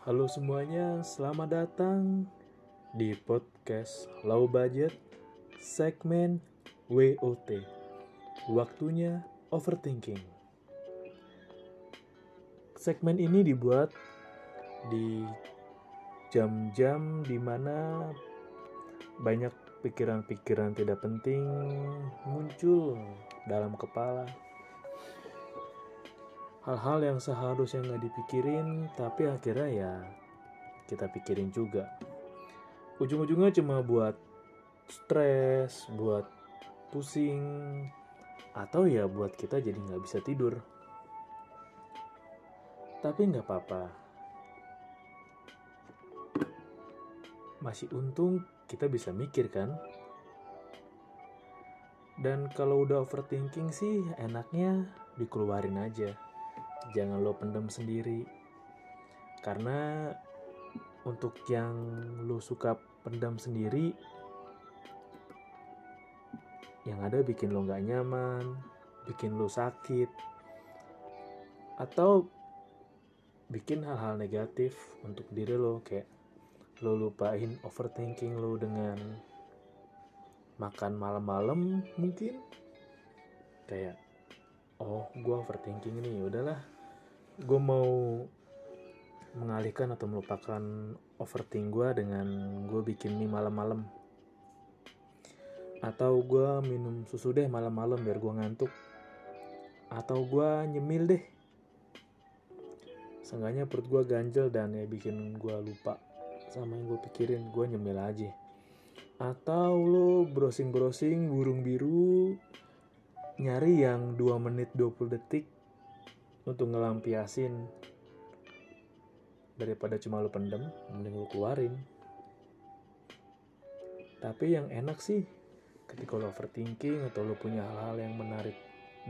Halo semuanya, selamat datang di podcast Low Budget segmen WOT. Waktunya overthinking. Segmen ini dibuat di jam-jam di mana banyak pikiran-pikiran tidak penting muncul dalam kepala. Hal-hal yang seharusnya nggak dipikirin, tapi akhirnya ya kita pikirin juga. Ujung-ujungnya cuma buat stres, buat pusing, atau ya buat kita jadi nggak bisa tidur. Tapi nggak apa-apa. Masih untung kita bisa mikir kan dan kalau udah overthinking sih enaknya dikeluarin aja jangan lo pendam sendiri. Karena untuk yang lo suka pendam sendiri yang ada bikin lo nggak nyaman bikin lo sakit atau bikin hal-hal negatif untuk diri lo kayak lo lupain overthinking lo dengan makan malam-malam mungkin. Kayak oh gue overthinking nih. Udahlah. Gue mau mengalihkan atau melupakan overthinking gue dengan gue bikin mie malam-malam. Atau gue minum susu deh malam-malam biar gue ngantuk. Atau gue nyemil deh. Seenggaknya perut gue ganjel dan ya bikin gue lupa sama yang gue pikirin. Gue nyemil aja. Atau lo browsing-browsing burung biru nyari yang 2 menit 20 detik untuk ngelampiasin daripada cuma lo pendem mending lo keluarin tapi yang enak sih ketika lo overthinking atau lo punya hal-hal yang menarik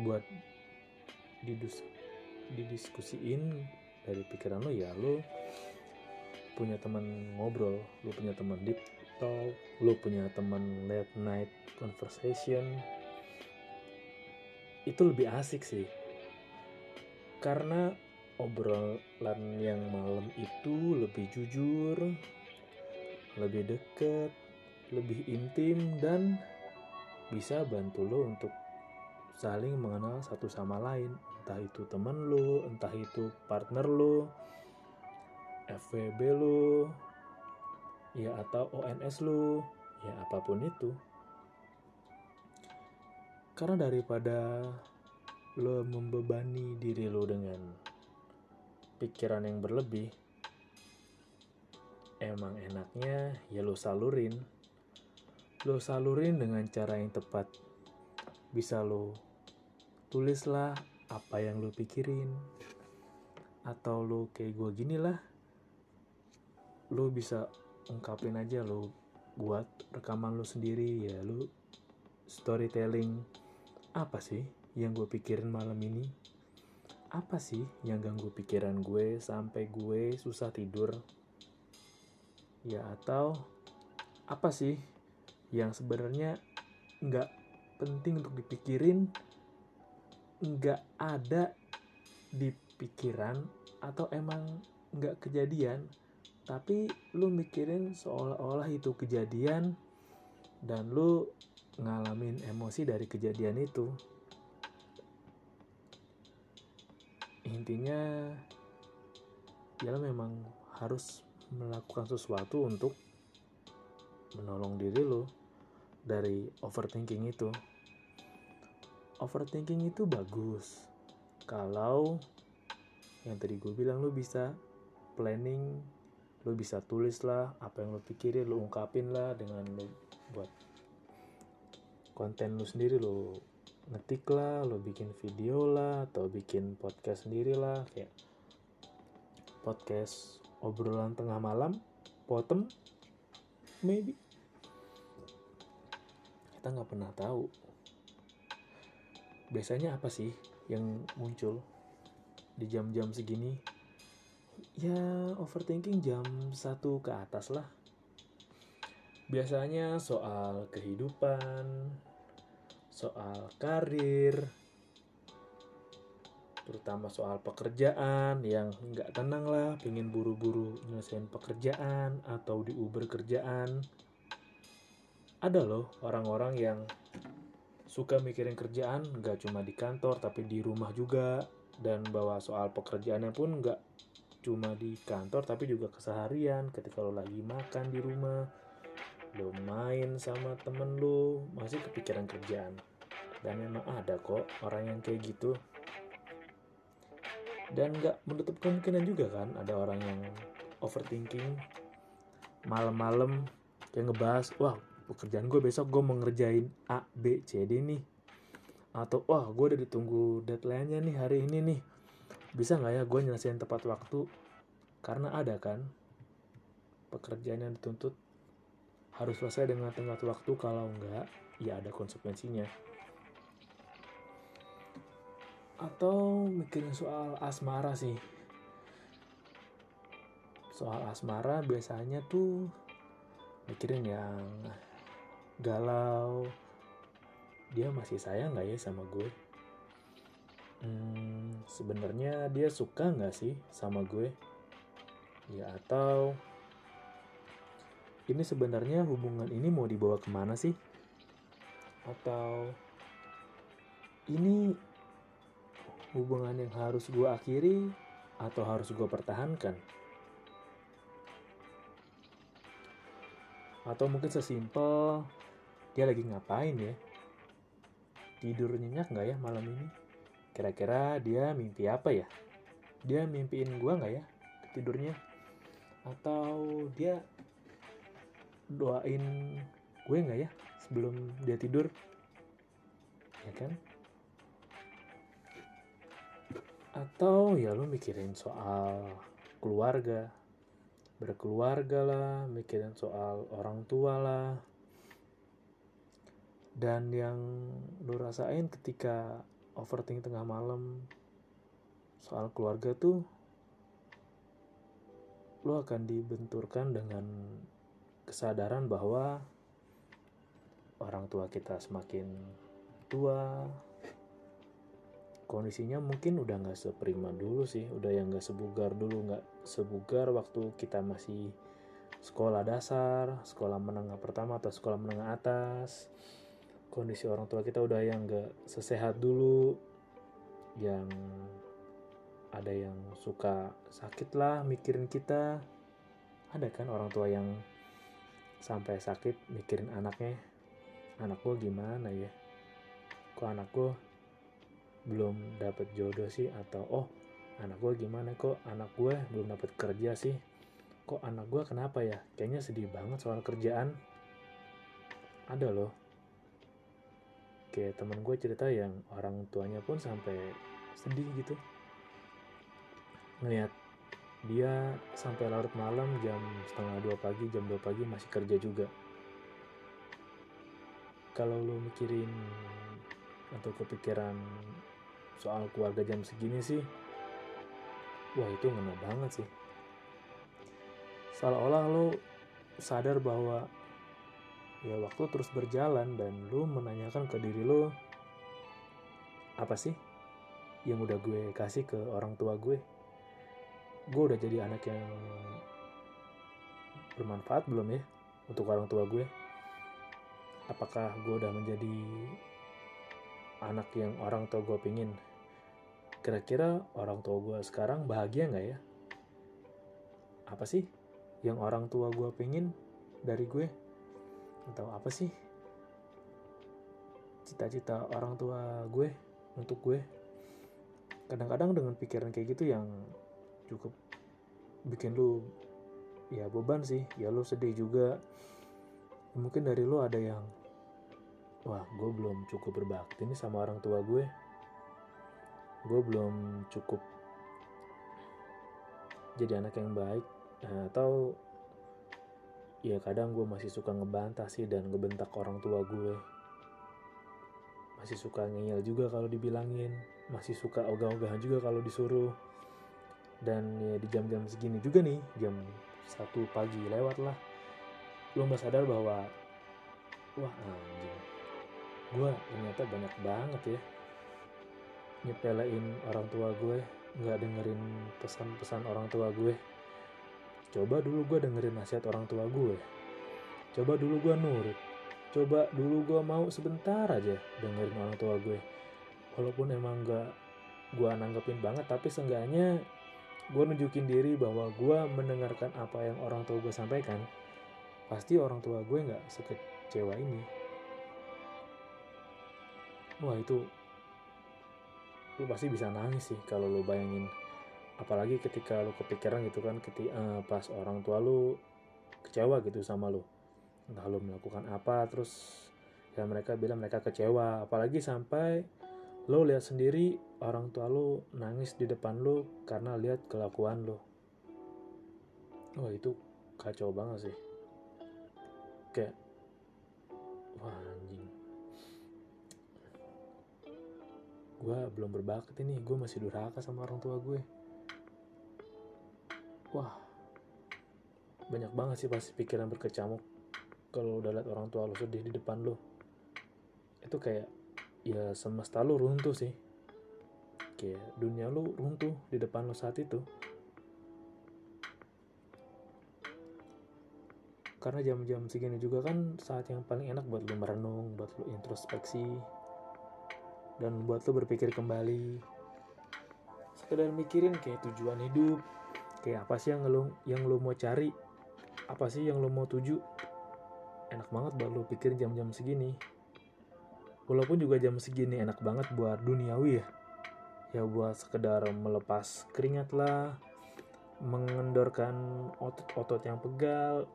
buat didus didiskusiin dari pikiran lo ya lo punya teman ngobrol, lu punya teman deep talk, lu punya teman late night conversation. Itu lebih asik sih. Karena obrolan yang malam itu lebih jujur, lebih deket, lebih intim dan bisa bantu lo untuk saling mengenal satu sama lain. Entah itu teman lo, entah itu partner lo, FVB lu ya atau ONS lu ya apa pun itu karena daripada lo membebani diri lo dengan pikiran yang berlebih emang enaknya ya lo salurin. Lo salurin dengan cara yang tepat. Bisa lo tulislah apa yang lo pikirin. Atau lo kayak gue gini lah lu bisa ungkapin aja lu buat rekaman lu sendiri ya. Lu storytelling apa sih yang gue pikirin malam ini? Apa sih yang ganggu pikiran gue sampai gue susah tidur? Ya atau apa sih yang sebenarnya nggak penting untuk dipikirin nggak ada di pikiran atau emang nggak kejadian tapi lu mikirin seolah-olah itu kejadian dan lu ngalamin emosi dari kejadian itu. Intinya ya memang harus melakukan sesuatu untuk menolong diri lo dari overthinking itu. Overthinking itu bagus kalau yang tadi gue bilang lo bisa planning lo bisa tulis lah apa yang lo pikirin lo ungkapin lah dengan lo buat konten lo sendiri lo ngetik lah lo bikin video lah atau bikin podcast sendiri lah kayak podcast obrolan tengah malam bottom maybe. Kita nggak pernah tahu. Biasanya apa sih yang muncul di jam-jam segini? Ya overthinking jam satu ke atas lah. Biasanya soal kehidupan soal karir terutama soal pekerjaan yang nggak tenang lah pengen buru-buru nyelesain pekerjaan atau di Uber kerjaan. Ada loh orang-orang yang suka mikirin kerjaan nggak cuma di kantor tapi di rumah juga. Dan bahwa soal pekerjaannya pun nggak cuma di kantor tapi juga keseharian. Ketika lo lagi makan di rumah lo main sama temen lo masih kepikiran kerjaan dan memang ada kok orang yang kayak gitu. Dan nggak menutup kemungkinan juga kan ada orang yang overthinking malam-malam yang ngebahas wah pekerjaan gue besok gue mau ngerjain A, B, C, D nih. Atau wah gue udah ditunggu deadline-nya nih hari ini nih. Bisa nggak ya gue nyelesain tepat waktu? Karena ada kan pekerjaan yang dituntut harus selesai dengan tengah waktu. Kalau enggak ya ada konsekuensinya atau mikirin soal asmara sih. Soal asmara biasanya tuh mikirin yang galau. Dia masih sayang nggak ya sama gue? Hmm, sebenarnya dia suka nggak sih sama gue? Ya atau ini sebenarnya hubungan ini mau dibawa ke mana sih? Atau ini hubungan yang harus gue akhiri atau harus gue pertahankan? Atau mungkin sesimpel dia lagi ngapain ya? Tidur nyenyak nggak ya malam ini? Kira-kira dia mimpi apa ya? Dia mimpiin gue nggak ya tidurnya? Atau dia doain gue nggak ya sebelum dia tidur? Ya kan atau ya lo mikirin soal keluarga. Berkeluarga lah mikirin soal orang tua lah. Dan yang lo rasain ketika overthinking tengah malam soal keluarga tuh lo akan dibenturkan dengan kesadaran bahwa orang tua kita semakin tua kondisinya mungkin udah nggak seprima dulu sih udah yang nggak sebugar dulu nggak sebugar waktu kita masih sekolah dasar sekolah menengah pertama atau sekolah menengah atas. Kondisi orang tua kita udah yang nggak sesehat dulu yang ada yang suka sakit lah mikirin kita. Ada kan orang tua yang sampai sakit mikirin anaknya anak gue gimana ya? Kok anak gue belum dapat jodoh sih atau oh anak gue gimana kok? Anak gue belum dapat kerja sih. Kok anak gue kenapa ya? Kayaknya sedih banget soal kerjaan. Ada loh. Kayak teman gue cerita yang orang tuanya pun sampai sedih gitu. Ngeliat dia sampai larut malam jam setengah dua pagi jam dua pagi masih kerja juga. Kalau lo mikirin atau kepikiran soal keluarga jam segini sih. Wah itu ngena banget sih. Seolah-olah lo sadar bahwa ya waktu terus berjalan dan lo menanyakan ke diri lo apa sih yang udah gue kasih ke orang tua gue? Gue udah jadi anak yang bermanfaat belum ya untuk orang tua gue? Apakah gue udah menjadi anak yang orang tua gue pingin kira-kira orang tua gue sekarang bahagia nggak ya? Apa sih yang orang tua gue pingin dari gue? Atau apa sih cita-cita orang tua gue untuk gue? Kadang-kadang dengan pikiran kayak gitu yang cukup bikin lu ya beban sih. Ya lu sedih juga. Mungkin dari lu ada yang wah gue belum cukup berbakti nih sama orang tua gue gue belum cukup jadi anak yang baik nah, atau ya kadang gue masih suka ngebantah sih dan ngebentak orang tua gue masih suka ngeyel juga kalau dibilangin masih suka ogah-ogahan juga kalau disuruh. Dan ya di jam-jam segini juga nih jam satu pagi lewat lah lo nggak sadar bahwa wah anjing gue ternyata banyak banget ya nyepelein orang tua gue nggak dengerin pesan-pesan orang tua gue. Coba dulu gue dengerin nasihat orang tua gue. Coba dulu gue nurut. Coba dulu gue mau sebentar aja dengerin orang tua gue. Walaupun emang gak gue nanggepin banget tapi seenggaknya gue nunjukin diri bahwa gue mendengarkan apa yang orang tua gue sampaikan pasti orang tua gue nggak sekecewa ini. Wah itu lu pasti bisa nangis sih kalau lu bayangin. Apalagi ketika lu kepikiran gitu kan ketika uh, pas orang tua lu kecewa gitu sama lu. Entah lo melakukan apa terus ya mereka bilang mereka kecewa. Apalagi sampai lo lihat sendiri orang tua lo nangis di depan lo karena lihat kelakuan lo wah itu kacau banget sih. Kayak wah gue belum berbakti nih gue masih durhaka sama orang tua gue. Wah banyak banget sih pasti pikiran berkecamuk kalau udah lihat orang tua lo sedih di depan lo itu kayak ya semesta lo runtuh sih. Kayak dunia lo runtuh di depan lo saat itu. Karena jam-jam segini juga kan saat yang paling enak buat lo merenung buat lo introspeksi dan buat lo berpikir kembali. Sekedar mikirin kayak tujuan hidup kayak apa sih yang lo yang lo mau cari apa sih yang lo mau tuju enak banget buat lo pikir jam-jam segini. Walaupun juga jam segini enak banget buat duniawi ya. Ya buat sekedar melepas keringat lah mengendorkan otot-otot yang pegal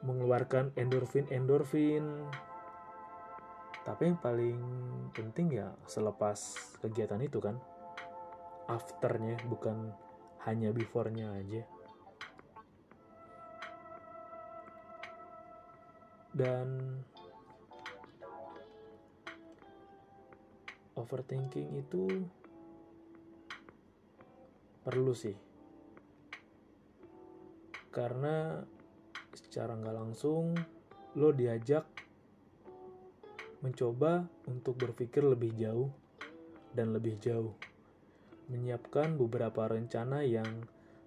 mengeluarkan endorfin-endorfin tapi yang paling penting ya selepas kegiatan itu kan afternya bukan hanya beforenya aja. Dan overthinking itu perlu sih. Karena secara nggak langsung lo diajak mencoba untuk berpikir lebih jauh dan lebih jauh. Menyiapkan beberapa rencana yang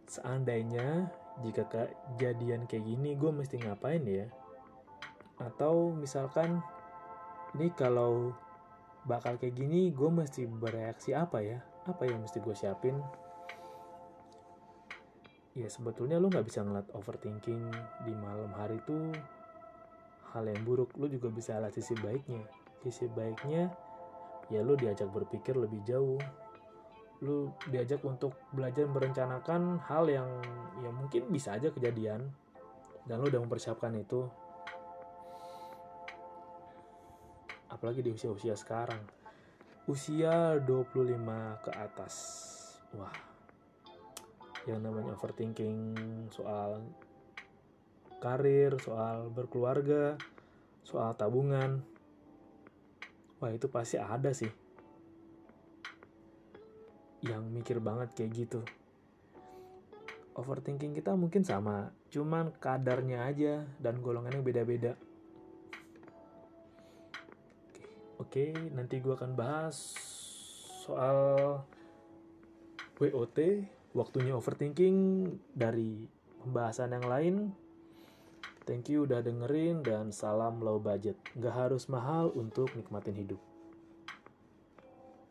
seandainya jika kejadian kayak gini gue mesti ngapain ya? Atau misalkan ini kalau bakal kayak gini gue mesti bereaksi apa ya? Apa yang mesti gue siapin? Ya sebetulnya lo nggak bisa ngeliat overthinking di malam hari itu hal yang buruk lo juga bisa lihat sisi baiknya. Sisi baiknya ya lo diajak berpikir lebih jauh. Lo diajak untuk belajar merencanakan hal yang ya mungkin bisa aja kejadian dan lo udah mempersiapkan itu. Apalagi di usia-usia sekarang. Usia 25 ke atas. Wah. Yang namanya overthinking soal karir soal berkeluarga soal tabungan. Wah itu pasti ada sih. Yang mikir banget kayak gitu. Overthinking kita mungkin sama cuman kadarnya aja dan golongannya beda-beda. Oke, nanti gue akan bahas soal WOT, waktunya overthinking dari pembahasan yang lain. Thank you udah dengerin dan salam low budget. Gak harus mahal untuk nikmatin hidup.